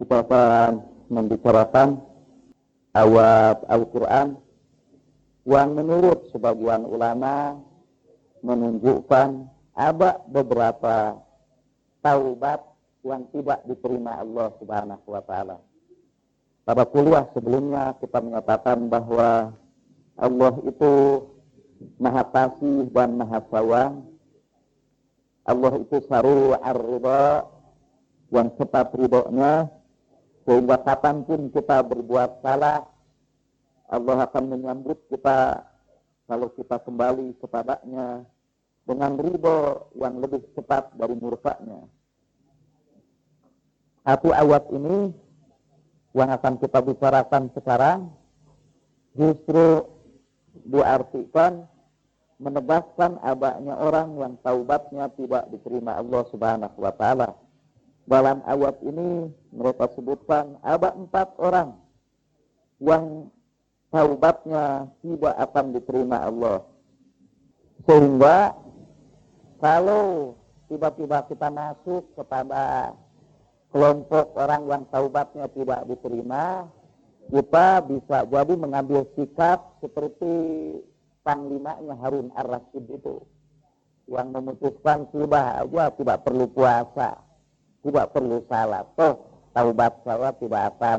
kita akan membicarakan awal Al-Quran yang menurut sebagian ulama menunjukkan ada beberapa taubat yang tidak diterima Allah Subhanahu wa taala. Pada kuliah sebelumnya kita menyatakan bahwa Allah itu Maha Kasih dan Maha Sawang. Allah itu saru ar-ridha yang cepat ridhonya sehingga kapan pun kita berbuat salah Allah akan menyambut kita kalau kita kembali kepadanya dengan ridho yang lebih cepat dari murkanya. Satu ayat ini yang akan kita bicarakan sekarang justru diartikan menebaskan abaknya orang yang taubatnya tidak diterima Allah Subhanahu wa taala. Dalam ayat ini mereka sebutkan ada empat orang yang taubatnya tidak akan diterima Allah. Sehingga kalau tiba-tiba kita masuk kepada kelompok orang yang taubatnya tidak diterima, kita bisa jadi mengambil sikap seperti panglimanya Harun Ar-Rasyid itu yang memutuskan aja tidak perlu puasa, tidak perlu salat, toh taubat saya tidak akan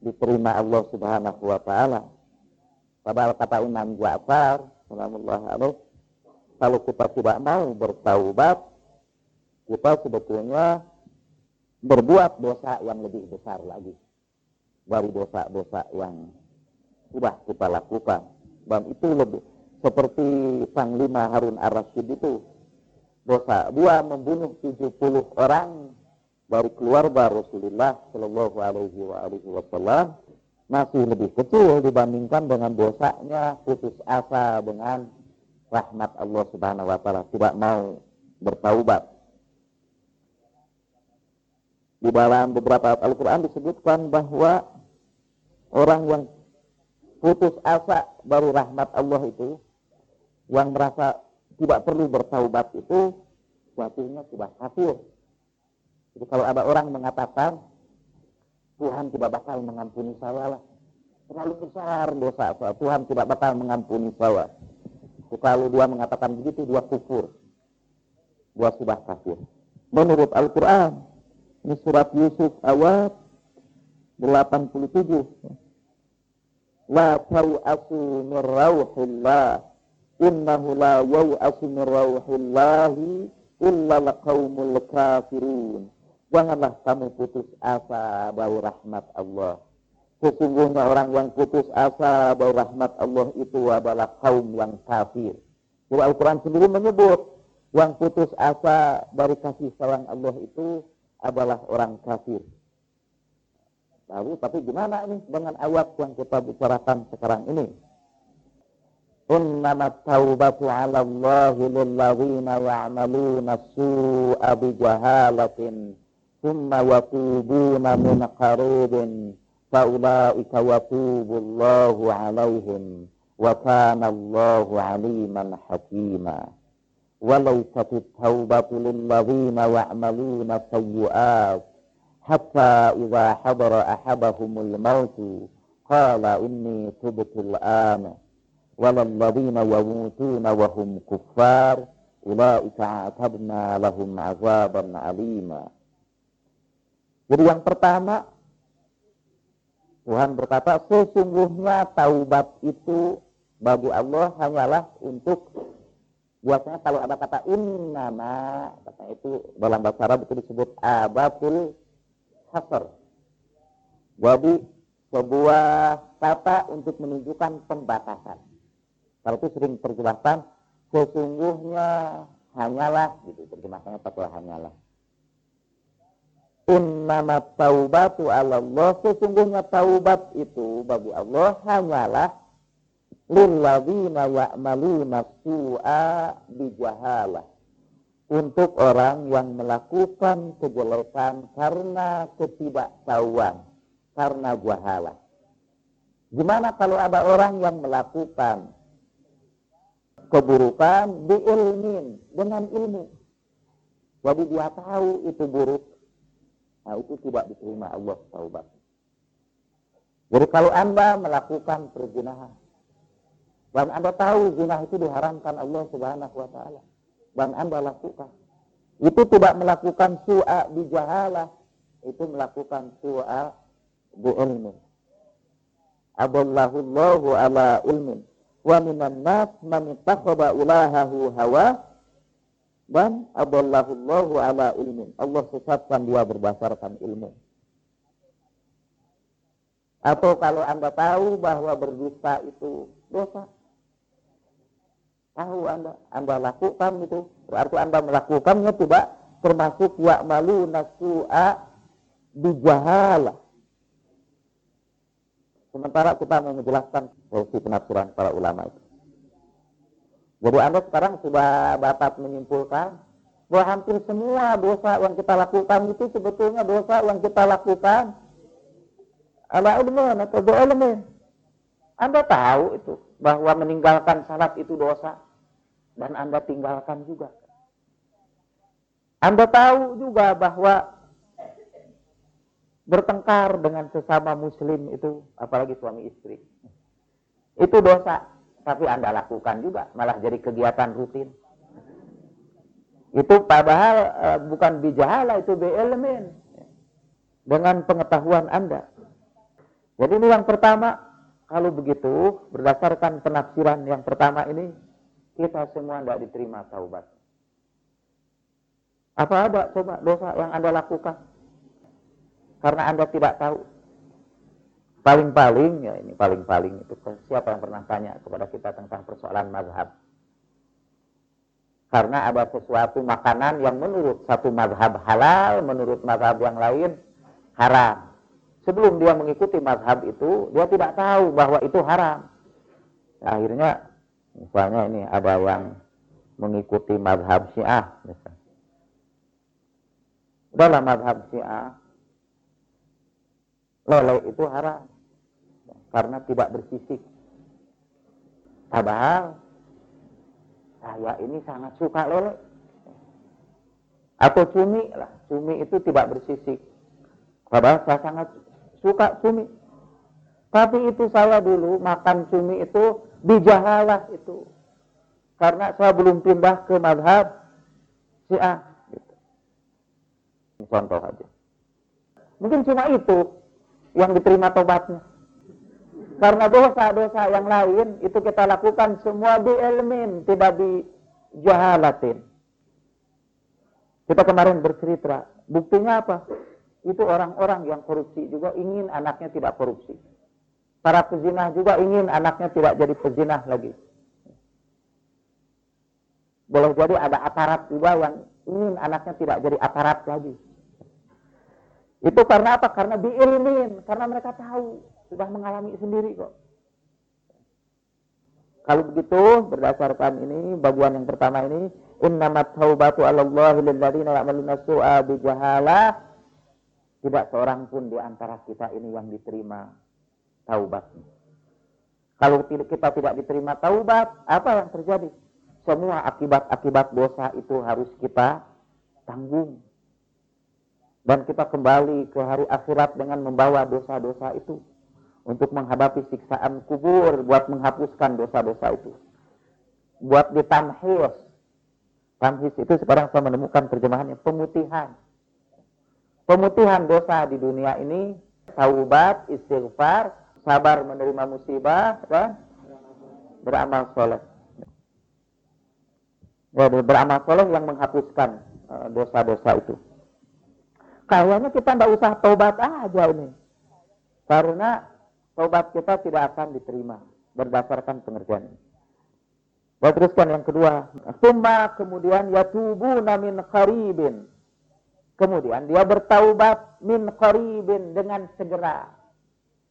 diterima Allah Subhanahu wa taala. Padahal kata Imam Ja'far, kalau kita tidak mau bertaubat, kita sebetulnya berbuat dosa yang lebih besar lagi dari dosa-dosa yang sudah kita lakukan. Dan itu lebih seperti Panglima Harun Ar-Rasyid itu dosa dua membunuh 70 orang dari keluarga Rasulullah Shallallahu Alaihi Wasallam masih lebih kecil dibandingkan dengan dosanya putus asa dengan rahmat Allah Subhanahu Wa Taala tidak mau bertaubat di dalam beberapa Al-Quran disebutkan bahwa orang yang putus asa baru rahmat Allah itu, yang merasa tidak perlu bertaubat itu, suatunya sudah kafir. Jadi kalau ada orang mengatakan, Tuhan tidak bakal mengampuni saya lah. Terlalu besar dosa saya. Tuhan tidak bakal mengampuni saya. Kalau dia mengatakan begitu, dia kufur. Dia sudah kafir. Menurut Al-Quran, ini surat Yusuf awal 87. La taw'asu min rawhillah. Innahu la rawhillahi illa laqawmul kafirun. Janganlah kamu putus asa bau rahmat Allah. Sesungguhnya orang yang putus asa bau rahmat Allah itu adalah kaum yang kafir. Surah Al-Quran sendiri menyebut yang putus asa dari kasih sayang Allah itu adalah orang kafir. Lalu tapi gimana ini dengan awak yang kita bicarakan sekarang ini? Innama taubatu ala Allahi lillazina ya'maluna su'a bijahalatin ثم وقوبون منقروب فأولئك وقوب الله عليهم وكان الله عليما حكيما. ولو تك التوبة للذين يعملون السيئات حتى إذا حضر أحدهم الموت قال إني تبت الآن. وللذين يموتون وهم كفار أولئك عتبنا لهم عذابا عليما Jadi yang pertama Tuhan berkata sesungguhnya taubat itu bagi Allah hanyalah untuk Buatnya kalau ada kata innama, kata itu dalam bahasa Arab itu disebut abatul hasr. Jadi sebuah kata untuk menunjukkan pembatasan. Kalau itu sering terjemahkan sesungguhnya hanyalah gitu terjemahkannya pakai hanyalah. Innama taubatu Allah sesungguhnya taubat itu bagi Allah hanyalah lilladzina ya'maluna su'a bijahalah untuk orang yang melakukan kejelekan karena ketidaktahuan, karena jahalah. Gimana kalau ada orang yang melakukan keburukan diilmin dengan ilmu. Jadi dia tahu itu buruk. Nah itu tidak diterima Allah taubat. Jadi kalau Anda melakukan perzinahan, dan Anda tahu zina itu diharamkan Allah Subhanahu wa taala, dan Anda lakukan, itu tidak melakukan su'a bijahalah, itu melakukan su'a bi'ilmin. Aballahu Allahu ala ilmin. Wa minan nas man ulahahu hawa dan aballahu Allahu ala ilmin. Allah sesatkan dia berdasarkan ilmu. Atau kalau Anda tahu bahwa berdusta itu dosa. Tahu Anda, Anda lakukan itu. Berarti Anda melakukannya tidak termasuk malu nasu'a bijahala. Sementara kita menjelaskan solusi penafsiran para ulama itu. Jadi Anda sekarang sudah dapat menyimpulkan bahwa hampir semua dosa yang kita lakukan itu sebetulnya dosa yang kita lakukan ala ilmin atau ilmin. Anda tahu itu bahwa meninggalkan salat itu dosa dan Anda tinggalkan juga. Anda tahu juga bahwa bertengkar dengan sesama muslim itu apalagi suami istri. Itu dosa, tapi Anda lakukan juga malah jadi kegiatan rutin. Itu padahal uh, bukan bijahala itu elemen dengan pengetahuan Anda. Jadi ini yang pertama, kalau begitu berdasarkan penafsiran yang pertama ini, kita semua tidak diterima taubat. Apa ada coba dosa yang Anda lakukan? Karena Anda tidak tahu. Paling-paling, ya ini paling-paling itu siapa yang pernah tanya kepada kita tentang persoalan mazhab. Karena ada sesuatu makanan yang menurut satu mazhab halal, menurut mazhab yang lain haram sebelum dia mengikuti mazhab itu, dia tidak tahu bahwa itu haram. Nah, akhirnya, misalnya ini ada yang mengikuti mazhab syiah. Misalnya. Dalam mazhab syiah, lele itu haram. Karena tidak bersisik. Padahal, saya ini sangat suka lele. Atau cumi lah. Cumi itu tidak bersisik. Padahal saya sangat suka cumi. Tapi itu saya dulu makan cumi itu dijahalah itu. Karena saya belum pindah ke madhab Syiah. Gitu. Contoh aja. Mungkin cuma itu yang diterima tobatnya. Karena dosa-dosa yang lain itu kita lakukan semua di ilmin, tidak di jahalatin. Kita kemarin bercerita, buktinya apa? itu orang-orang yang korupsi juga ingin anaknya tidak korupsi. Para pezinah juga ingin anaknya tidak jadi pezinah lagi. Boleh jadi ada aparat juga yang ingin anaknya tidak jadi aparat lagi. Itu karena apa? Karena diilmin, karena mereka tahu, sudah mengalami sendiri kok. Kalau begitu, berdasarkan ini, bagian yang pertama ini, innamat taubatu 'ala Allah lil ladzina ya'maluna su'a bi jahalah tidak seorang pun di antara kita ini yang diterima taubatnya. Kalau kita tidak diterima taubat, apa yang terjadi? Semua akibat-akibat dosa itu harus kita tanggung. Dan kita kembali ke hari akhirat dengan membawa dosa-dosa itu. Untuk menghadapi siksaan kubur, buat menghapuskan dosa-dosa itu. Buat ditamhis. Tamhis itu sekarang saya menemukan terjemahannya, pemutihan pemutihan dosa di dunia ini, taubat, istighfar, sabar menerima musibah, apa? beramal soleh. Jadi beramal soleh yang menghapuskan eh, dosa-dosa itu. Kayaknya kita tidak usah taubat aja ini. Karena taubat kita tidak akan diterima berdasarkan pengertian ini. Baik teruskan yang kedua. Summa kemudian yatubu namin kharibin Kemudian dia bertaubat min qaribin dengan segera.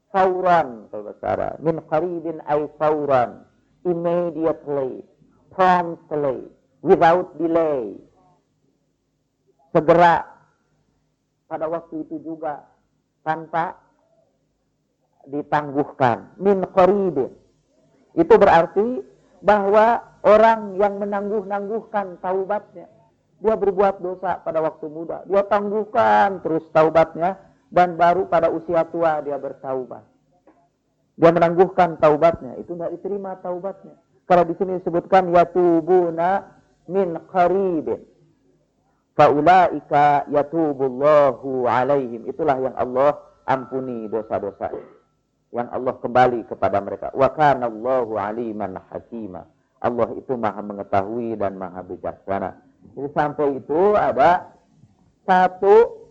Fauran kalau bahasa Min qaribin ay fauran. Immediately. Promptly. Without delay. Segera. Pada waktu itu juga. Tanpa ditangguhkan. Min qaribin. Itu berarti bahwa orang yang menangguh-nangguhkan taubatnya Dia berbuat dosa pada waktu muda. Dia tangguhkan terus taubatnya. Dan baru pada usia tua dia bertaubat. Dia menangguhkan taubatnya. Itu tidak diterima taubatnya. Kalau di sini disebutkan yatubuna min qaribin. Faulaika yatubullahu alaihim. Itulah yang Allah ampuni dosa-dosa. Yang Allah kembali kepada mereka. Wa kana Allahu aliman hakima. Allah itu maha mengetahui dan maha bijaksana. Jadi sampai itu ada satu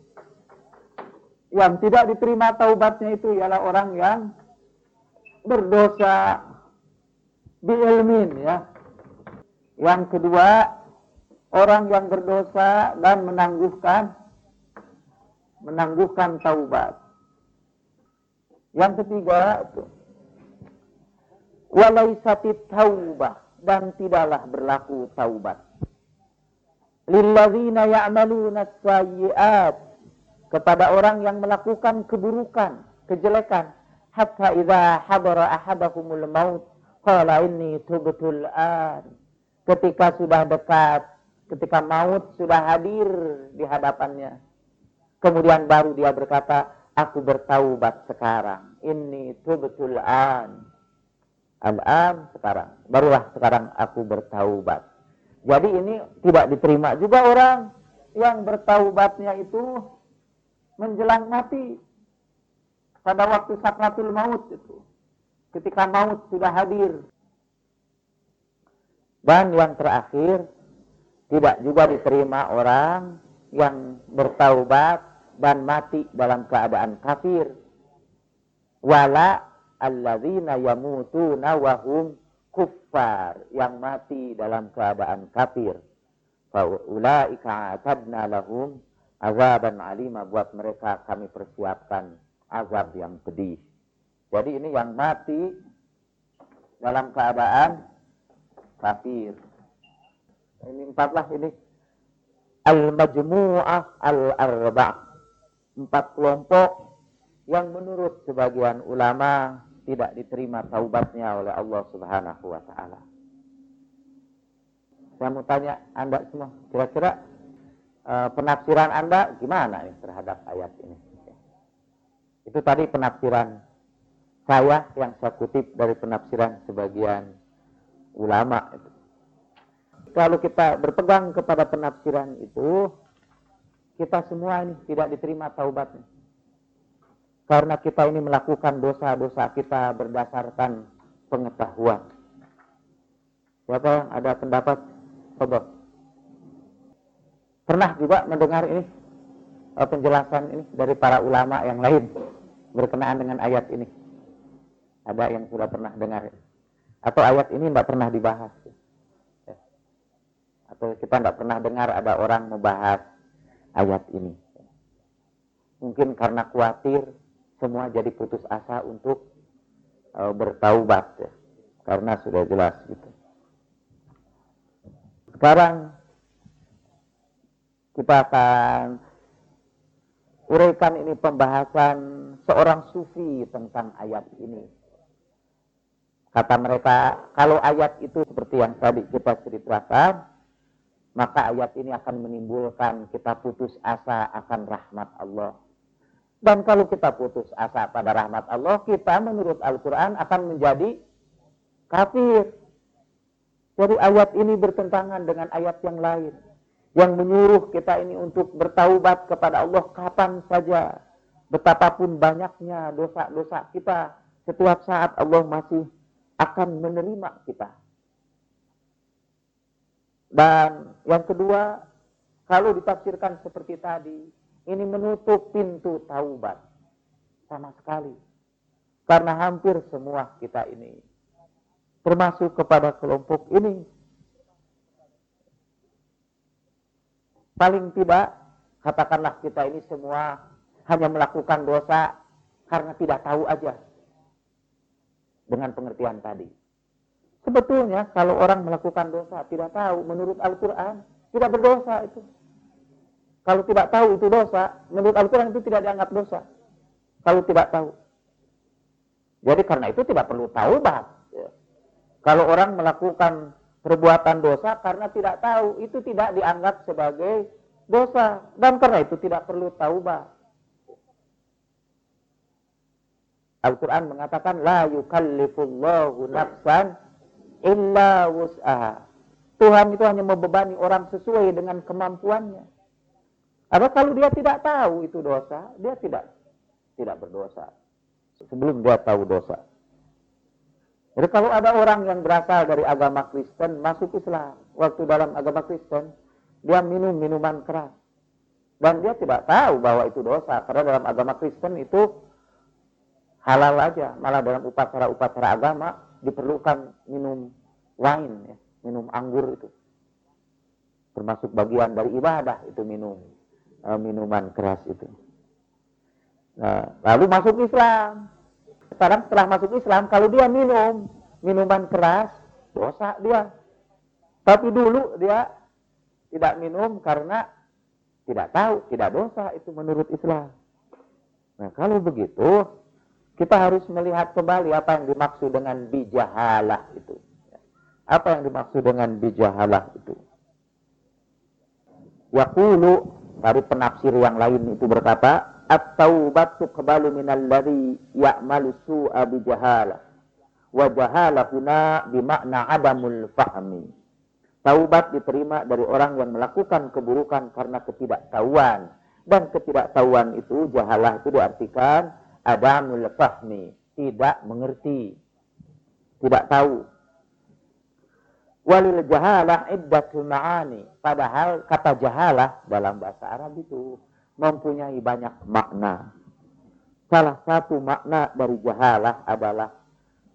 yang tidak diterima taubatnya itu ialah orang yang berdosa ilmin ya. Yang kedua, orang yang berdosa dan menangguhkan menangguhkan taubat. Yang ketiga, walaisatit taubah dan tidaklah berlaku taubat. Lilladzina ya'maluna sayyi'at kepada orang yang melakukan keburukan, kejelekan, hatta idza hadara ahadakumul maut qala inni tubtul an. Ketika sudah dekat, ketika maut sudah hadir di hadapannya. Kemudian baru dia berkata, aku bertaubat sekarang. Ini betul an. Al-an sekarang. Barulah sekarang aku bertaubat. Jadi ini tidak diterima juga orang yang bertaubatnya itu menjelang mati. Pada waktu sakratul maut itu. Ketika maut sudah hadir. Dan yang terakhir, tidak juga diterima orang yang bertaubat dan mati dalam keadaan kafir. Wala alladzina yamutuna wahum kuffar yang mati dalam keadaan kafir. Faulaika atadna lahum azaban alima buat mereka kami persiapkan azab yang pedih. Jadi ini yang mati dalam keadaan kafir. Ini empatlah ini al-majmu'ah al-arba' empat kelompok yang menurut sebagian ulama tidak diterima taubatnya oleh Allah Subhanahu wa taala. Saya mau tanya Anda semua, kira-kira uh, penafsiran Anda gimana ya terhadap ayat ini? Itu tadi penafsiran saya yang saya kutip dari penafsiran sebagian ulama. Kalau kita berpegang kepada penafsiran itu, kita semua ini tidak diterima taubatnya. Karena kita ini melakukan dosa-dosa kita berdasarkan pengetahuan. Siapa yang ada pendapat? Coba. Pernah juga mendengar ini eh, penjelasan ini dari para ulama yang lain berkenaan dengan ayat ini. Ada yang sudah pernah dengar? Atau ayat ini tidak pernah dibahas? Atau kita tidak pernah dengar ada orang membahas ayat ini. Mungkin karena khawatir semua jadi putus asa untuk uh, bertaubat ya. Karena sudah jelas gitu. Sekarang kita akan uraikan ini pembahasan seorang sufi tentang ayat ini. Kata mereka, kalau ayat itu seperti yang tadi kita ceritakan, maka ayat ini akan menimbulkan kita putus asa akan rahmat Allah. Dan kalau kita putus asa pada rahmat Allah, kita menurut Al-Quran akan menjadi kafir. Jadi ayat ini bertentangan dengan ayat yang lain. Yang menyuruh kita ini untuk bertaubat kepada Allah kapan saja. Betapapun banyaknya dosa-dosa kita. Setiap saat Allah masih akan menerima kita. Dan yang kedua, kalau ditafsirkan seperti tadi, ini menutup pintu taubat sama sekali. Karena hampir semua kita ini termasuk kepada kelompok ini. Paling tidak, katakanlah kita ini semua hanya melakukan dosa karena tidak tahu aja dengan pengertian tadi. Sebetulnya kalau orang melakukan dosa tidak tahu menurut Al-Quran tidak berdosa itu. Kalau tidak tahu itu dosa, menurut Al-Quran itu tidak dianggap dosa. Kalau tidak tahu. Jadi karena itu tidak perlu taubat. Ya. Kalau orang melakukan perbuatan dosa karena tidak tahu. Itu tidak dianggap sebagai dosa. Dan karena itu tidak perlu taubat. Al-Quran mengatakan, La yukallifullahu nafsan illa wus'aha. Tuhan itu hanya membebani orang sesuai dengan kemampuannya. Apa kalau dia tidak tahu itu dosa, dia tidak tidak berdosa. Sebelum dia tahu dosa. Jadi kalau ada orang yang berasal dari agama Kristen masuk Islam, waktu dalam agama Kristen dia minum minuman keras dan dia tidak tahu bahwa itu dosa karena dalam agama Kristen itu halal aja, malah dalam upacara-upacara agama diperlukan minum wine ya minum anggur itu. Termasuk bagian dari ibadah itu minum uh, minuman keras itu. Nah, lalu masuk Islam. Sekarang setelah masuk Islam, kalau dia minum minuman keras, dosa dia. Tapi dulu dia tidak minum karena tidak tahu, tidak dosa itu menurut Islam. Nah, kalau begitu, kita harus melihat kembali apa yang dimaksud dengan bijahalah itu. Apa yang dimaksud dengan bijahalah itu? Yaqulu dari penafsir yang lain itu berkata, At-taubat tuqbalu minal ladhi ya'malu su'a bijahalah. Wa jahalah huna bimakna adamul fahmi. Taubat diterima dari orang yang melakukan keburukan karena ketidaktahuan. Dan ketidaktahuan itu, jahalah itu diartikan adamul fahmi. Tidak mengerti. Tidak tahu Walil jahalah iddatu ma'ani. Padahal kata jahalah dalam bahasa Arab itu mempunyai banyak makna. Salah satu makna dari jahalah adalah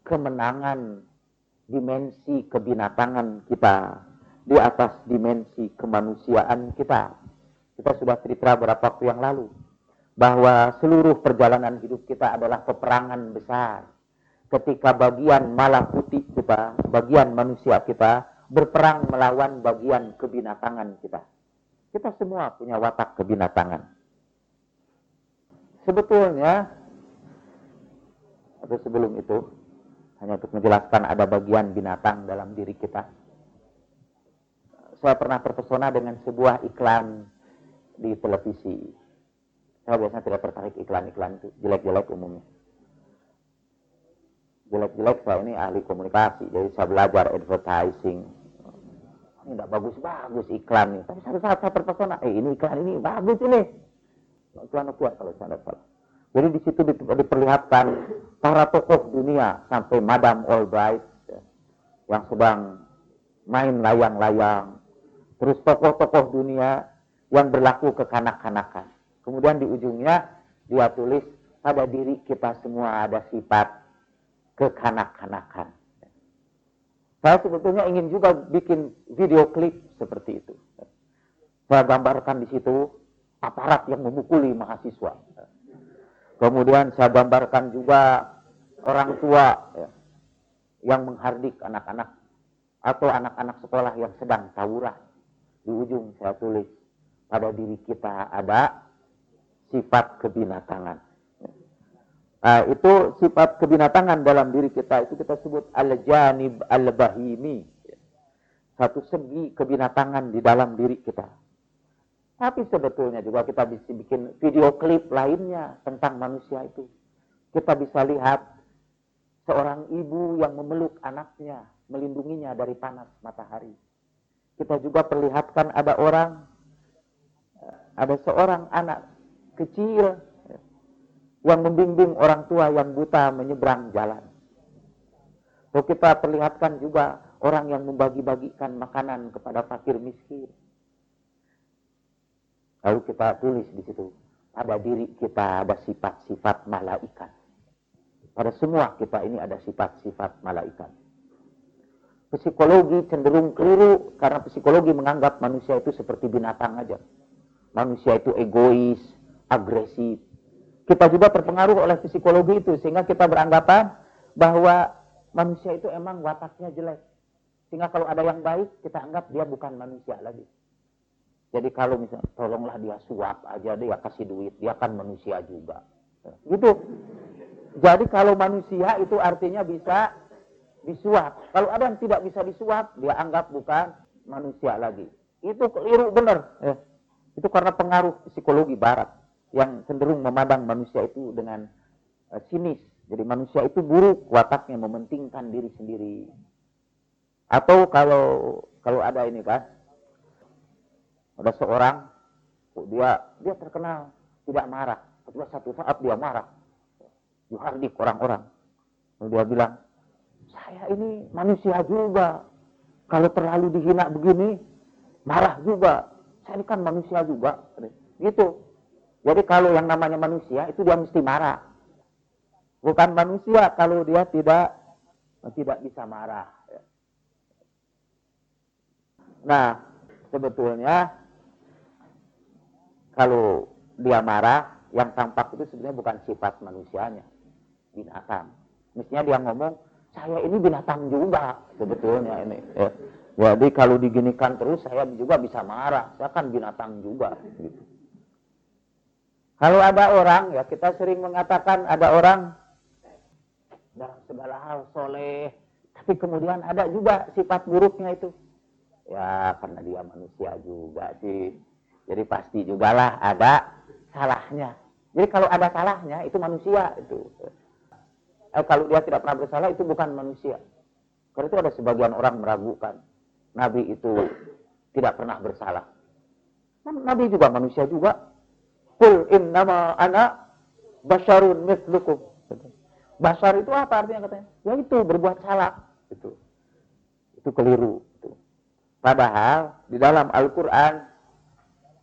kemenangan dimensi kebinatangan kita di atas dimensi kemanusiaan kita. Kita sudah cerita beberapa waktu yang lalu bahwa seluruh perjalanan hidup kita adalah peperangan besar ketika bagian malah putih kita, bagian manusia kita berperang melawan bagian kebinatangan kita. Kita semua punya watak kebinatangan. Sebetulnya, atau sebelum itu, hanya untuk menjelaskan ada bagian binatang dalam diri kita. Saya pernah terpesona dengan sebuah iklan di televisi. Saya biasanya tidak tertarik iklan-iklan itu, jelek-jelek umumnya. Jelek-jelek saya ini ahli komunikasi jadi saya belajar advertising. Ini tidak bagus-bagus iklan nih tapi satu saat saya terpesona eh ini iklan ini bagus ini. Iklan kuat kalau saya tidak salah. Jadi di situ diperlihatkan para tokoh dunia sampai Madam Albright ya, yang sedang main layang-layang. Terus tokoh-tokoh dunia yang berlaku kekanak-kanakan kemudian di ujungnya dia tulis pada diri kita semua ada sifat kekanak-kanakan. Saya sebetulnya ingin juga bikin video klip seperti itu. Saya gambarkan di situ aparat yang memukuli mahasiswa. Kemudian saya gambarkan juga orang tua ya, yang menghardik anak-anak atau anak-anak sekolah yang sedang tawuran. Di ujung saya tulis pada diri kita ada sifat kebinatangan. Nah, itu sifat kebinatangan dalam diri kita itu kita sebut al-janib al-bahimi. Satu segi kebinatangan di dalam diri kita. Tapi sebetulnya juga kita bisa bikin video klip lainnya tentang manusia itu. Kita bisa lihat seorang ibu yang memeluk anaknya, melindunginya dari panas matahari. Kita juga perlihatkan ada orang, ada seorang anak kecil yang membimbing orang tua yang buta menyeberang jalan. So kita perlihatkan juga orang yang membagi-bagikan makanan kepada fakir miskin. Lalu kita tulis di situ, pada diri kita ada sifat-sifat malaikat. Pada semua kita ini ada sifat-sifat malaikat. Psikologi cenderung keliru karena psikologi menganggap manusia itu seperti binatang aja. Manusia itu egois, agresif, kita juga terpengaruh oleh psikologi itu sehingga kita beranggapan bahwa manusia itu emang wataknya jelek. Sehingga kalau ada yang baik, kita anggap dia bukan manusia lagi. Jadi kalau misalnya, tolonglah dia suap aja, dia kasih duit, dia kan manusia juga. Gitu. Jadi kalau manusia itu artinya bisa disuap. Kalau ada yang tidak bisa disuap, dia anggap bukan manusia lagi. Itu keliru benar. Ya. Itu karena pengaruh psikologi barat yang cenderung memandang manusia itu dengan uh, sinis. Jadi manusia itu buruk wataknya mementingkan diri sendiri. Atau kalau kalau ada ini kan, ada seorang dia dia terkenal tidak marah. Tapi satu saat dia marah, dihardik orang-orang. Dia bilang, saya ini manusia juga. Kalau terlalu dihina begini, marah juga. Saya ini kan manusia juga. Gitu. Jadi kalau yang namanya manusia, itu dia mesti marah. Bukan manusia kalau dia tidak tidak bisa marah. Nah, sebetulnya kalau dia marah, yang tampak itu sebenarnya bukan sifat manusianya, binatang. Mestinya dia ngomong, saya ini binatang juga sebetulnya ini. Ya. Jadi kalau diginikan terus saya juga bisa marah, saya kan binatang juga. Gitu. Kalau ada orang, ya kita sering mengatakan ada orang dalam segala hal soleh, tapi kemudian ada juga sifat buruknya itu. Ya karena dia manusia juga sih. Jadi pasti juga lah ada salahnya. Jadi kalau ada salahnya itu manusia itu eh, kalau dia tidak pernah bersalah itu bukan manusia. Karena itu ada sebagian orang meragukan Nabi itu tidak pernah bersalah. Nabi juga manusia juga. Kul innama ana basharun mislukum. Basar itu apa artinya katanya? Ya itu berbuat salah. Itu itu keliru. Itu. Padahal di dalam Al-Quran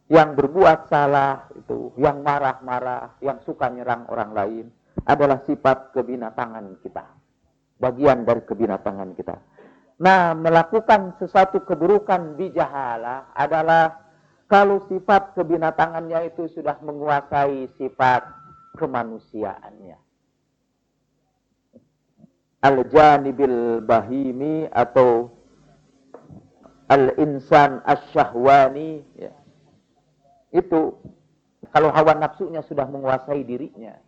yang berbuat salah itu, yang marah-marah, yang suka nyerang orang lain, adalah sifat kebinatangan kita. Bagian dari kebinatangan kita. Nah, melakukan sesuatu keburukan bijahala adalah kalau sifat kebinatangannya itu sudah menguasai sifat kemanusiaannya. Al-janibil bahimi atau al-insan asyahwani ya. itu kalau hawa nafsunya sudah menguasai dirinya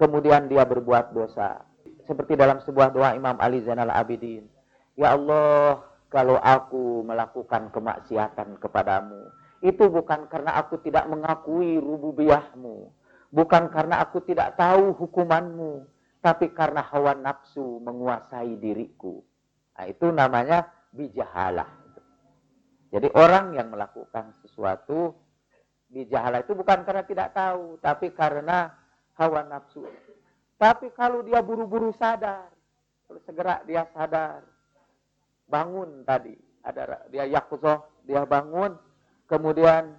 kemudian dia berbuat dosa. Seperti dalam sebuah doa Imam Ali Zainal Abidin. Ya Allah, kalau aku melakukan kemaksiatan kepadamu, itu bukan karena aku tidak mengakui rububiyahmu. Bukan karena aku tidak tahu hukumanmu. Tapi karena hawa nafsu menguasai diriku. Nah, itu namanya bijahalah. Jadi orang yang melakukan sesuatu bijahalah itu bukan karena tidak tahu, tapi karena hawa nafsu. Tapi kalau dia buru-buru sadar, kalau segera dia sadar, bangun tadi, ada dia yakuzoh, dia bangun, kemudian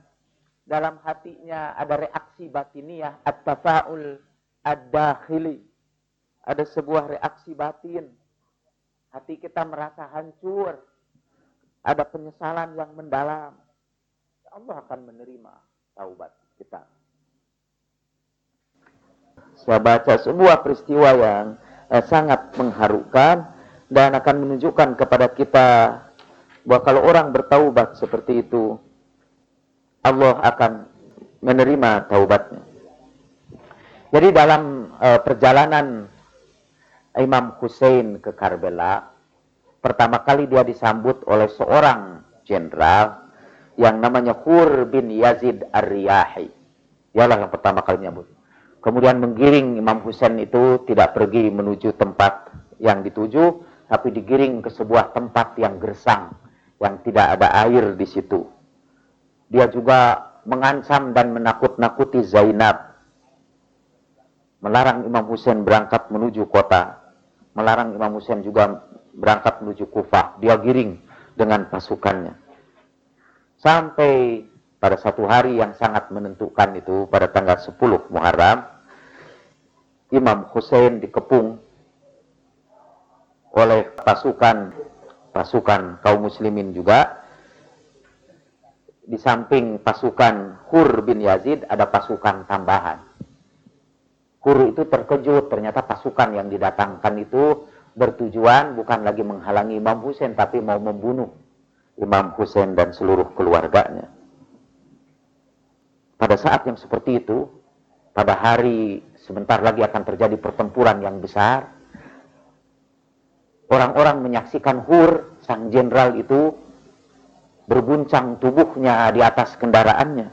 dalam hatinya ada reaksi batiniah, at-tafa'ul ad-dakhili. Ada sebuah reaksi batin. Hati kita merasa hancur. Ada penyesalan yang mendalam. Allah akan menerima taubat kita saya baca sebuah peristiwa yang eh, sangat mengharukan dan akan menunjukkan kepada kita bahwa kalau orang bertaubat seperti itu Allah akan menerima taubatnya. Jadi dalam eh, perjalanan Imam Hussein ke Karbala, pertama kali dia disambut oleh seorang jenderal yang namanya Hur bin Yazid Ar-Riyahi. Dialah yang pertama kali menyambut kemudian menggiring Imam Husain itu tidak pergi menuju tempat yang dituju, tapi digiring ke sebuah tempat yang gersang, yang tidak ada air di situ. Dia juga mengancam dan menakut-nakuti Zainab, melarang Imam Husain berangkat menuju kota, melarang Imam Husain juga berangkat menuju Kufah. Dia giring dengan pasukannya. Sampai pada satu hari yang sangat menentukan itu pada tanggal 10 Muharram Imam Hussein dikepung oleh pasukan pasukan kaum muslimin juga di samping pasukan Hur bin Yazid ada pasukan tambahan. Hur itu terkejut ternyata pasukan yang didatangkan itu bertujuan bukan lagi menghalangi Imam Hussein tapi mau membunuh Imam Hussein dan seluruh keluarganya. Pada saat yang seperti itu, pada hari sebentar lagi akan terjadi pertempuran yang besar, Orang-orang menyaksikan Hur, sang jenderal itu, berguncang tubuhnya di atas kendaraannya.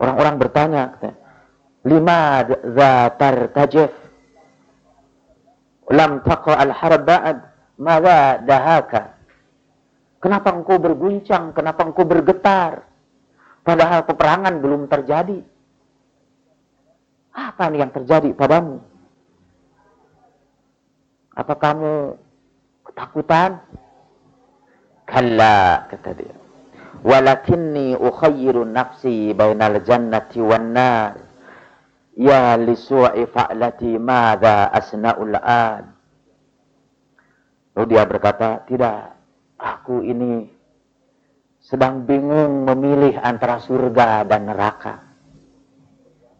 Orang-orang bertanya, lima zatar tajif, lam taqa al-harb ba'd, mada dahaka. Kenapa engkau berguncang? Kenapa engkau bergetar? Padahal peperangan belum terjadi. Apa yang terjadi padamu? Apa kamu ketakutan? Kalla, kata dia. Walakinni ukhayyiru nafsi bainal jannati wan nar. Ya lisu'i fa'lati madha asna'ul an. Lalu dia berkata, tidak, aku ini sedang bingung memilih antara surga dan neraka.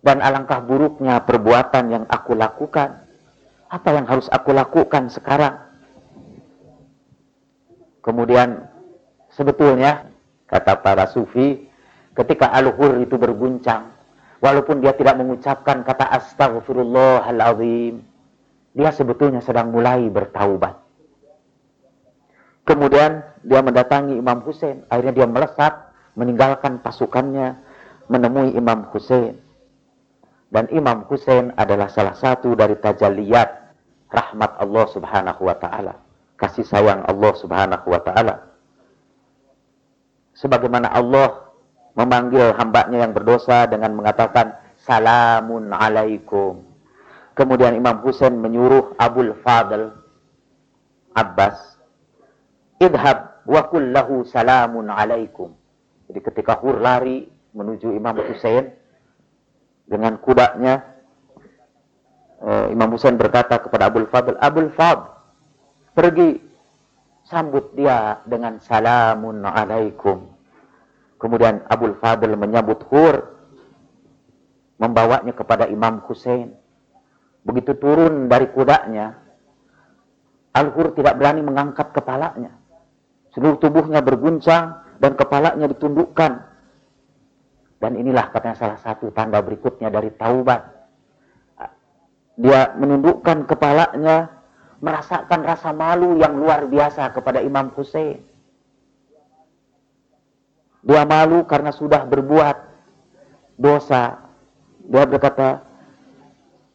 Dan alangkah buruknya perbuatan yang aku lakukan. Apa yang harus aku lakukan sekarang? Kemudian sebetulnya kata para sufi ketika al-hur itu berguncang walaupun dia tidak mengucapkan kata astagfirullahalazim dia sebetulnya sedang mulai bertaubat. Kemudian dia mendatangi Imam Hussein, akhirnya dia melesat meninggalkan pasukannya menemui Imam Hussein. Dan Imam Hussein adalah salah satu dari tajaliyat rahmat Allah Subhanahu wa taala, kasih sayang Allah Subhanahu wa taala. Sebagaimana Allah memanggil hambanya yang berdosa dengan mengatakan salamun alaikum. Kemudian Imam Hussein menyuruh Abul Fadl Abbas, idhab wa kullahu salamun alaikum. Jadi ketika Hur lari menuju Imam Hussein, dengan kudanya uh, Imam Husain berkata kepada Abdul Fadl, Abdul Fadl, pergi sambut dia dengan salamun alaikum. Kemudian Abdul Fadl menyambut Hur, membawanya kepada Imam Husain. Begitu turun dari kudanya, Al-Hur tidak berani mengangkat kepalanya. Seluruh tubuhnya berguncang dan kepalanya ditundukkan dan inilah katanya salah satu tanda berikutnya dari taubat. Dia menundukkan kepalanya, merasakan rasa malu yang luar biasa kepada Imam Hussein. Dia malu karena sudah berbuat dosa. Dia berkata,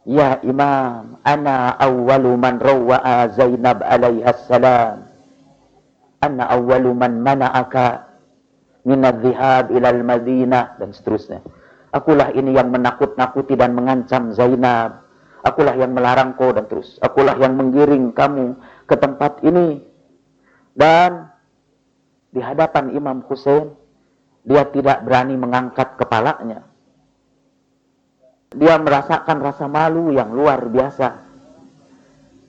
Ya Imam, ana awwalu man rawwa'a Zainab alaihi salam. Ana awwalu man mana'aka minad dhihab ilal madinah dan seterusnya. Akulah ini yang menakut-nakuti dan mengancam Zainab. Akulah yang melarang kau dan terus. Akulah yang menggiring kamu ke tempat ini. Dan di hadapan Imam Hussein, dia tidak berani mengangkat kepalanya. Dia merasakan rasa malu yang luar biasa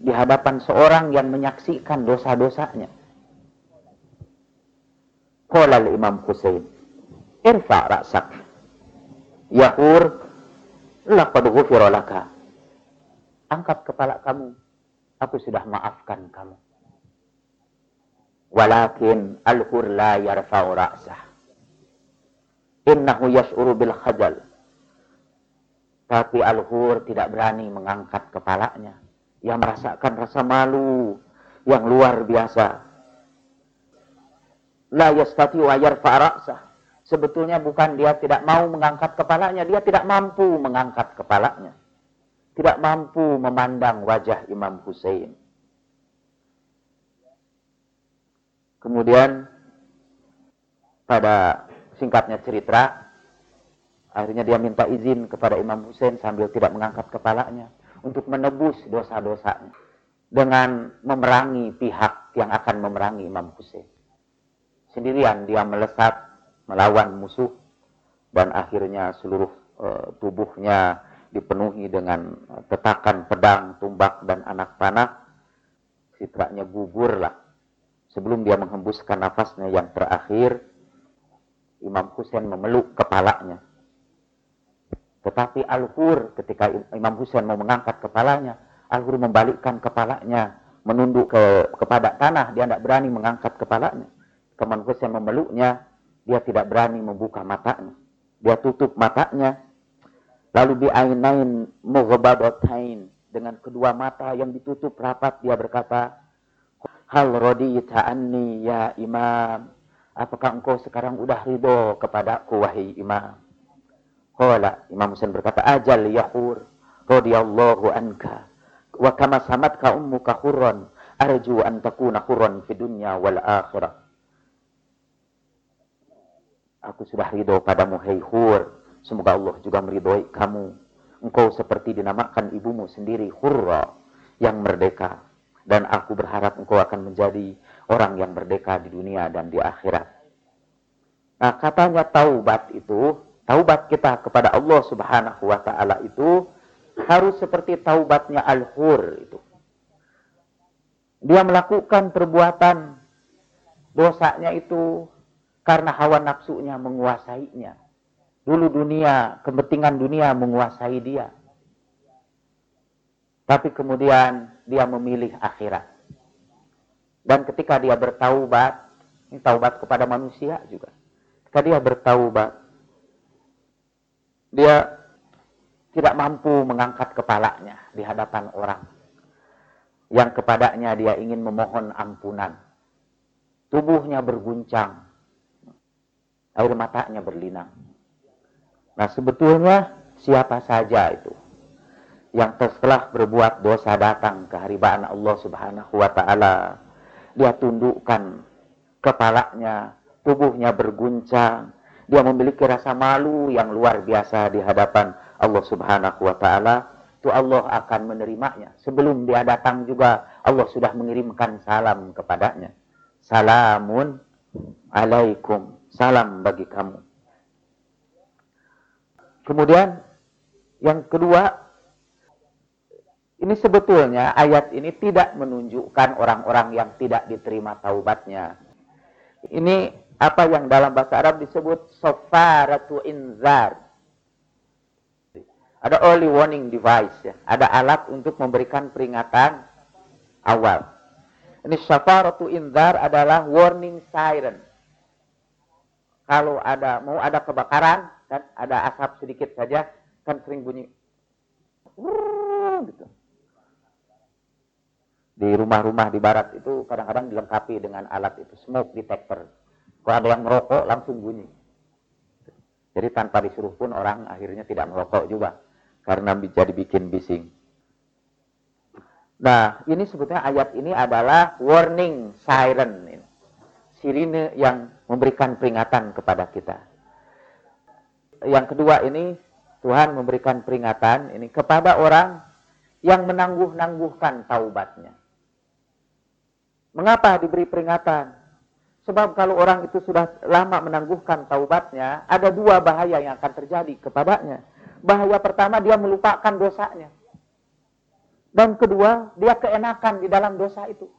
di hadapan seorang yang menyaksikan dosa-dosanya. Qala Imam Husain, irfa ra'sak. Yahur, laqad ghufira laka. Angkat kepala kamu, aku sudah maafkan kamu. Walakin al-hur la yarfa'u ra'sah. Innahu yash'uru bil khajal. Tapi al-hur tidak berani mengangkat kepalanya. Yang merasakan rasa malu yang luar biasa la yastati wa ra'sah. Sebetulnya bukan dia tidak mau mengangkat kepalanya, dia tidak mampu mengangkat kepalanya. Tidak mampu memandang wajah Imam Hussein. Kemudian pada singkatnya cerita, akhirnya dia minta izin kepada Imam Hussein sambil tidak mengangkat kepalanya untuk menebus dosa-dosanya dengan memerangi pihak yang akan memerangi Imam Hussein sendirian dia melesat melawan musuh dan akhirnya seluruh uh, tubuhnya dipenuhi dengan tetakan pedang, tumbak dan anak panah. Citranya gugurlah. Sebelum dia menghembuskan nafasnya yang terakhir, Imam Husain memeluk kepalanya. Tetapi Al-Hur ketika Imam Husain mau mengangkat kepalanya, Al-Hur membalikkan kepalanya, menunduk ke, kepada tanah, dia tidak berani mengangkat kepalanya. Teman Hussein memeluknya, dia tidak berani membuka matanya. Dia tutup matanya. Lalu bi'ainain mughbadatain. dengan kedua mata yang ditutup rapat dia berkata, Hal radita anni ya imam. Apakah engkau sekarang udah ridho kepadaku wahai imam? Qala Imam Husain berkata, Ajal yahur radiyallahu anka. Wa kama samatka ummuka hurran. Arju an takuna hurran fi dunya wal akhirah. Aku sudah ridho padamu, hei hur. Semoga Allah juga meridhoi kamu engkau seperti dinamakan ibumu sendiri hurra yang merdeka dan aku berharap engkau akan menjadi orang yang merdeka di dunia dan di akhirat. Nah, katanya taubat itu, taubat kita kepada Allah Subhanahu wa taala itu harus seperti taubatnya Al-Hur itu. Dia melakukan perbuatan dosanya itu karena hawa nafsunya menguasainya. Dulu dunia, kepentingan dunia menguasai dia. Tapi kemudian dia memilih akhirat. Dan ketika dia bertaubat, ini taubat kepada manusia juga. Ketika dia bertaubat, dia tidak mampu mengangkat kepalanya di hadapan orang. Yang kepadanya dia ingin memohon ampunan. Tubuhnya berguncang. Air matanya berlinang Nah sebetulnya siapa saja itu yang setelah berbuat dosa datang ke haribaan Allah Subhanahu wa taala, dia tundukkan kepalanya, tubuhnya berguncang, dia memiliki rasa malu yang luar biasa di hadapan Allah Subhanahu wa taala, itu Allah akan menerimanya. Sebelum dia datang juga Allah sudah mengirimkan salam kepadanya. Salamun alaikum. Salam bagi kamu. Kemudian yang kedua, ini sebetulnya ayat ini tidak menunjukkan orang-orang yang tidak diterima taubatnya. Ini apa yang dalam bahasa Arab disebut sofaratu inzar. Ada early warning device, ya. ada alat untuk memberikan peringatan awal. Ini syafaratu inzar adalah warning siren. Kalau ada mau ada kebakaran, kan ada asap sedikit saja kan sering bunyi gitu. Di rumah-rumah di barat itu kadang-kadang dilengkapi dengan alat itu smoke detector. Kalau ada yang merokok langsung bunyi. Jadi tanpa disuruh pun orang akhirnya tidak merokok juga karena jadi bikin bising. Nah, ini sebetulnya ayat ini adalah warning siren. Sirine yang memberikan peringatan kepada kita yang kedua ini Tuhan memberikan peringatan ini kepada orang yang menangguh-nangguhkan taubatnya. Mengapa diberi peringatan? Sebab kalau orang itu sudah lama menangguhkan taubatnya, ada dua bahaya yang akan terjadi kepadanya. Bahaya pertama dia melupakan dosanya. Dan kedua, dia keenakan di dalam dosa itu.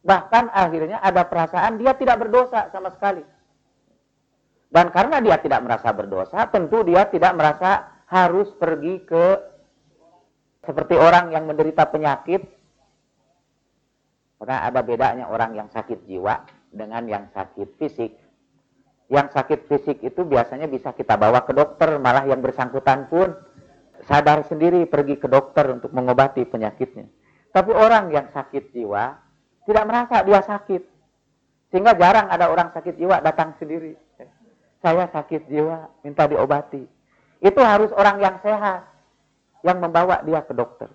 Bahkan akhirnya ada perasaan dia tidak berdosa sama sekali. Dan karena dia tidak merasa berdosa, tentu dia tidak merasa harus pergi ke seperti orang yang menderita penyakit. Karena ada bedanya orang yang sakit jiwa dengan yang sakit fisik. Yang sakit fisik itu biasanya bisa kita bawa ke dokter, malah yang bersangkutan pun sadar sendiri pergi ke dokter untuk mengobati penyakitnya. Tapi orang yang sakit jiwa tidak merasa dia sakit. Sehingga jarang ada orang sakit jiwa datang sendiri saya sakit jiwa, minta diobati. Itu harus orang yang sehat yang membawa dia ke dokter.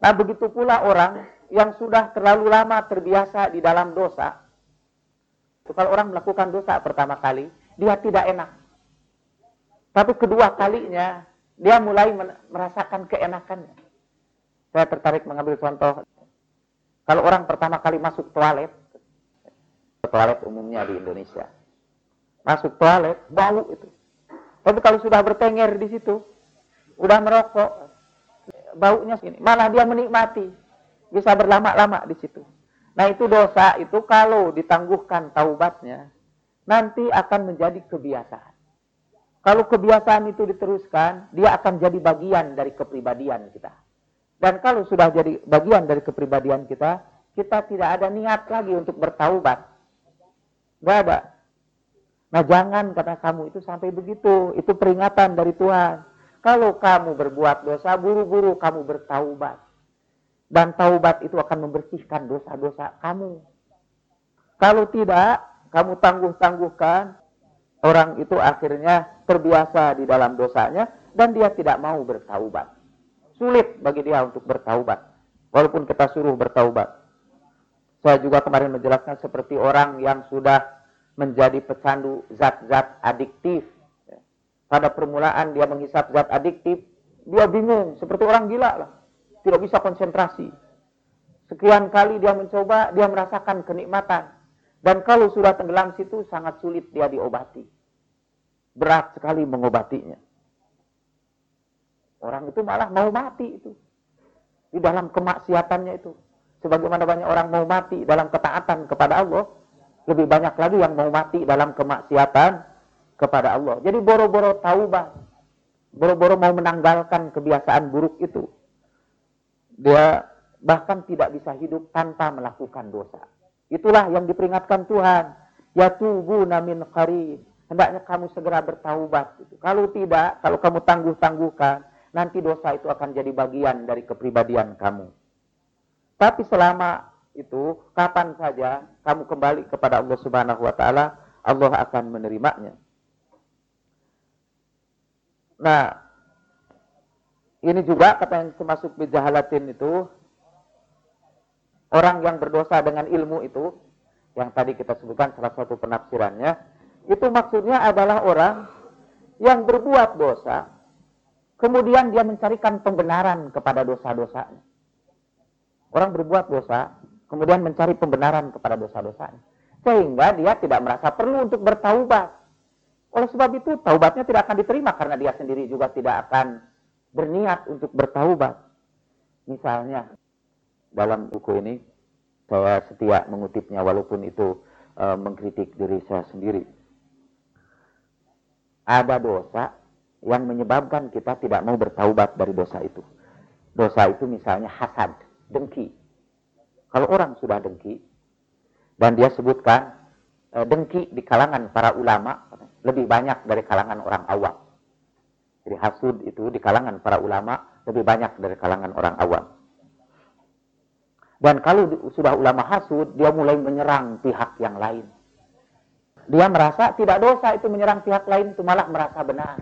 Nah, begitu pula orang yang sudah terlalu lama terbiasa di dalam dosa. Kalau orang melakukan dosa pertama kali, dia tidak enak. Tapi kedua kalinya, dia mulai merasakan keenakannya. Saya tertarik mengambil contoh. Kalau orang pertama kali masuk toilet, toilet umumnya di Indonesia, masuk toilet, bau itu. Tapi kalau sudah bertengger di situ, udah merokok, baunya segini, malah dia menikmati, bisa berlama-lama di situ. Nah itu dosa itu kalau ditangguhkan taubatnya, nanti akan menjadi kebiasaan. Kalau kebiasaan itu diteruskan, dia akan jadi bagian dari kepribadian kita. Dan kalau sudah jadi bagian dari kepribadian kita, kita tidak ada niat lagi untuk bertaubat. Gak ada. Nah jangan kata kamu itu sampai begitu. Itu peringatan dari Tuhan. Kalau kamu berbuat dosa, buru-buru kamu bertaubat. Dan taubat itu akan membersihkan dosa-dosa kamu. Kalau tidak, kamu tangguh-tangguhkan, orang itu akhirnya terbiasa di dalam dosanya dan dia tidak mau bertaubat. Sulit bagi dia untuk bertaubat. Walaupun kita suruh bertaubat. Saya juga kemarin menjelaskan seperti orang yang sudah menjadi pecandu zat-zat adiktif. Pada permulaan dia menghisap zat adiktif, dia bingung, seperti orang gila lah. Tidak bisa konsentrasi. Sekian kali dia mencoba, dia merasakan kenikmatan. Dan kalau sudah tenggelam situ, sangat sulit dia diobati. Berat sekali mengobatinya. Orang itu malah mau mati itu. Di dalam kemaksiatannya itu. Sebagaimana banyak orang mau mati dalam ketaatan kepada Allah. Lebih banyak lagi yang mau mati dalam kemaksiatan kepada Allah. Jadi boro-boro taubat. Boro-boro mau menanggalkan kebiasaan buruk itu. Dia bahkan tidak bisa hidup tanpa melakukan dosa. Itulah yang diperingatkan Tuhan. Ya tubuh namin qarib. Hendaknya kamu segera bertaubat. Kalau tidak, kalau kamu tangguh-tangguhkan, nanti dosa itu akan jadi bagian dari kepribadian kamu. Tapi selama itu, kapan saja kamu kembali kepada Allah Subhanahu wa taala, Allah akan menerimanya. Nah, ini juga kata yang termasuk bijahalatin itu Orang yang berdosa dengan ilmu itu, yang tadi kita sebutkan salah satu penafsirannya, itu maksudnya adalah orang yang berbuat dosa, kemudian dia mencarikan pembenaran kepada dosa-dosanya. Orang berbuat dosa, kemudian mencari pembenaran kepada dosa-dosanya. Sehingga dia tidak merasa perlu untuk bertaubat. Oleh sebab itu, taubatnya tidak akan diterima karena dia sendiri juga tidak akan berniat untuk bertaubat. Misalnya, dalam buku ini saya setia mengutipnya walaupun itu e, mengkritik diri saya sendiri. Ada dosa yang menyebabkan kita tidak mau bertaubat dari dosa itu. Dosa itu misalnya hasad, dengki. Kalau orang sudah dengki, dan dia sebutkan e, dengki di kalangan para ulama lebih banyak dari kalangan orang awam. Jadi hasud itu di kalangan para ulama lebih banyak dari kalangan orang awam. Dan kalau sudah ulama hasud, dia mulai menyerang pihak yang lain. Dia merasa tidak dosa itu menyerang pihak lain, itu malah merasa benar.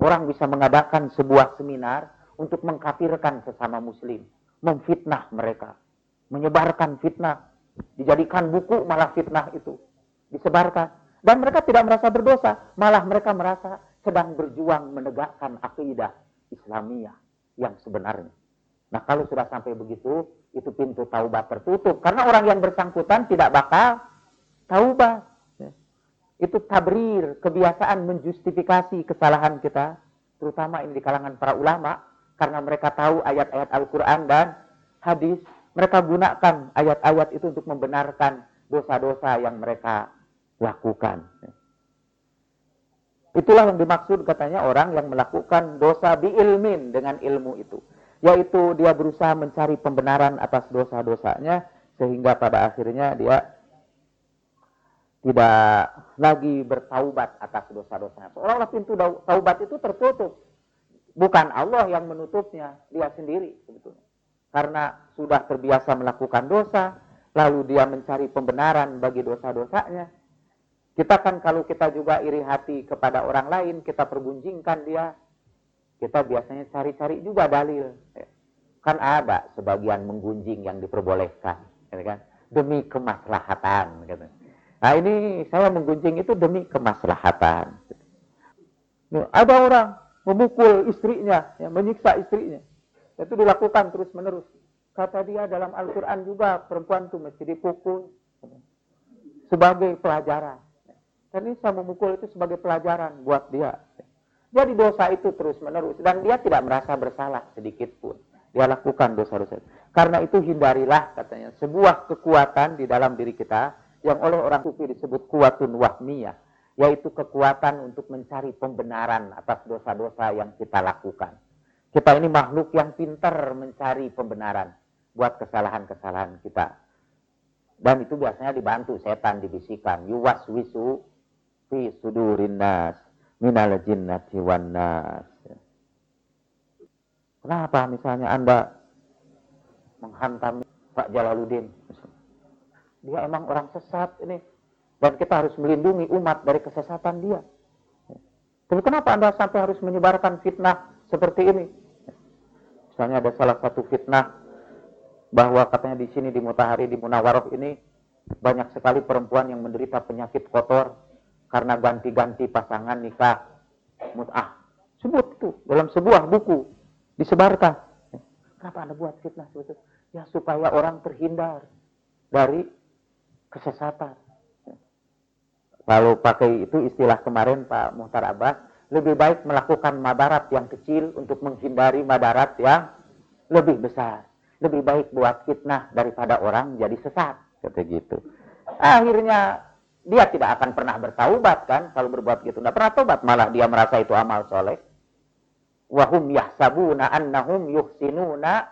Orang bisa mengadakan sebuah seminar untuk mengkafirkan sesama muslim. Memfitnah mereka. Menyebarkan fitnah. Dijadikan buku malah fitnah itu. Disebarkan. Dan mereka tidak merasa berdosa. Malah mereka merasa sedang berjuang menegakkan akidah Islamiyah yang sebenarnya. Nah kalau sudah sampai begitu, itu pintu taubat tertutup. Karena orang yang bersangkutan tidak bakal taubat. Itu tabrir, kebiasaan menjustifikasi kesalahan kita. Terutama ini di kalangan para ulama. Karena mereka tahu ayat-ayat Al-Quran dan hadis. Mereka gunakan ayat-ayat itu untuk membenarkan dosa-dosa yang mereka lakukan. Itulah yang dimaksud katanya orang yang melakukan dosa ilmin dengan ilmu itu yaitu dia berusaha mencari pembenaran atas dosa-dosanya sehingga pada akhirnya dia tidak lagi bertaubat atas dosa-dosanya. Seolah-olah pintu taubat itu tertutup. Bukan Allah yang menutupnya, dia sendiri sebetulnya. Karena sudah terbiasa melakukan dosa, lalu dia mencari pembenaran bagi dosa-dosanya. Kita kan kalau kita juga iri hati kepada orang lain, kita pergunjingkan dia, kita biasanya cari-cari juga dalil. Kan ada sebagian menggunjing yang diperbolehkan, gitu kan? demi kemaslahatan. Gitu. Nah ini saya menggunjing itu demi kemaslahatan. Nah, ada orang memukul istrinya, ya, menyiksa istrinya. Itu dilakukan terus menerus. Kata dia dalam Al-Quran juga perempuan itu mesti dipukul sebagai pelajaran. Dan ini saya memukul itu sebagai pelajaran buat dia. Jadi dosa itu terus menerus dan dia tidak merasa bersalah sedikit pun. Dia lakukan dosa-dosa. Karena itu hindarilah katanya sebuah kekuatan di dalam diri kita yang oleh orang sufi disebut kuatun wahmiyah, yaitu kekuatan untuk mencari pembenaran atas dosa-dosa yang kita lakukan. Kita ini makhluk yang pintar mencari pembenaran buat kesalahan-kesalahan kita. Dan itu biasanya dibantu setan dibisikkan. Yuwas wisu fi sudurin nas minal jinnati wan nas. Kenapa misalnya Anda menghantam Pak Jalaluddin. Dia emang orang sesat ini. Dan kita harus melindungi umat dari kesesatan dia. Tapi kenapa Anda sampai harus menyebarkan fitnah seperti ini? Misalnya ada salah satu fitnah bahwa katanya di sini di Mutahari di Munawaroh ini banyak sekali perempuan yang menderita penyakit kotor karena ganti-ganti pasangan nikah mut'ah. Sebut itu dalam sebuah buku disebarkan. Kenapa Anda buat fitnah seperti itu? Ya supaya orang terhindar dari kesesatan. Kalau pakai itu istilah kemarin Pak Muhtar Abbas, lebih baik melakukan madarat yang kecil untuk menghindari madarat yang lebih besar. Lebih baik buat fitnah daripada orang jadi sesat. Kata gitu. Akhirnya dia tidak akan pernah bertaubat kan kalau berbuat gitu. Tidak pernah taubat, malah dia merasa itu amal soleh. Wahum yahsabuna annahum yuhsinuna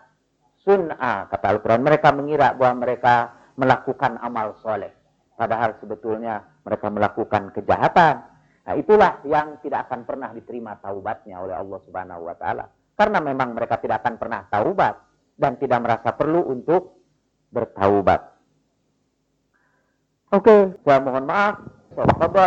sun'a. Kata Al-Quran, mereka mengira bahwa mereka melakukan amal soleh. Padahal sebetulnya mereka melakukan kejahatan. Nah itulah yang tidak akan pernah diterima taubatnya oleh Allah Subhanahu wa taala. Karena memang mereka tidak akan pernah taubat dan tidak merasa perlu untuk bertaubat. Oke, saya mohon maaf. Saya